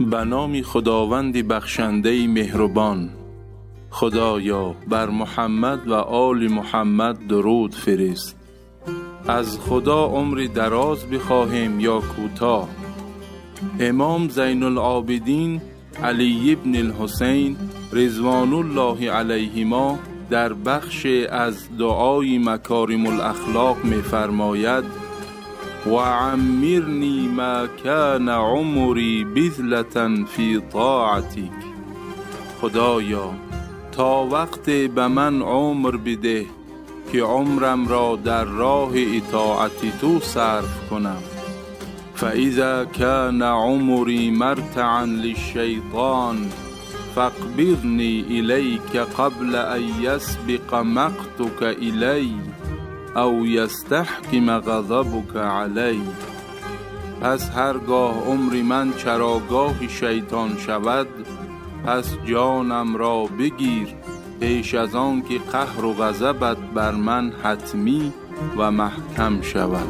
به نام خداوند بخشنده مهربان. خدایا بر محمد و آل محمد درود فرست. از خدا عمری دراز بخواهیم یا کوتاه امام زین العابدین علی ابن الحسین رضوان الله علیهما در بخش از دعای مکارم الاخلاق می فرماید و عمرنی ما کان عمری بذلة فی طاعتک خدایا تا وقت به من عمر بده که عمرم را در راه اطاعت تو صرف کنم. فاذا كان عمري مرتعا للشيطان فاقبضني اليك قبل ان يسبق مقتك الي. او یستحکم غضبک علی. پس هرگاه عمر من چراگاه شیطان شود پس جانم را بگیر. پیش از آن که قهر و غضبت بر من حتمی و محکم شود.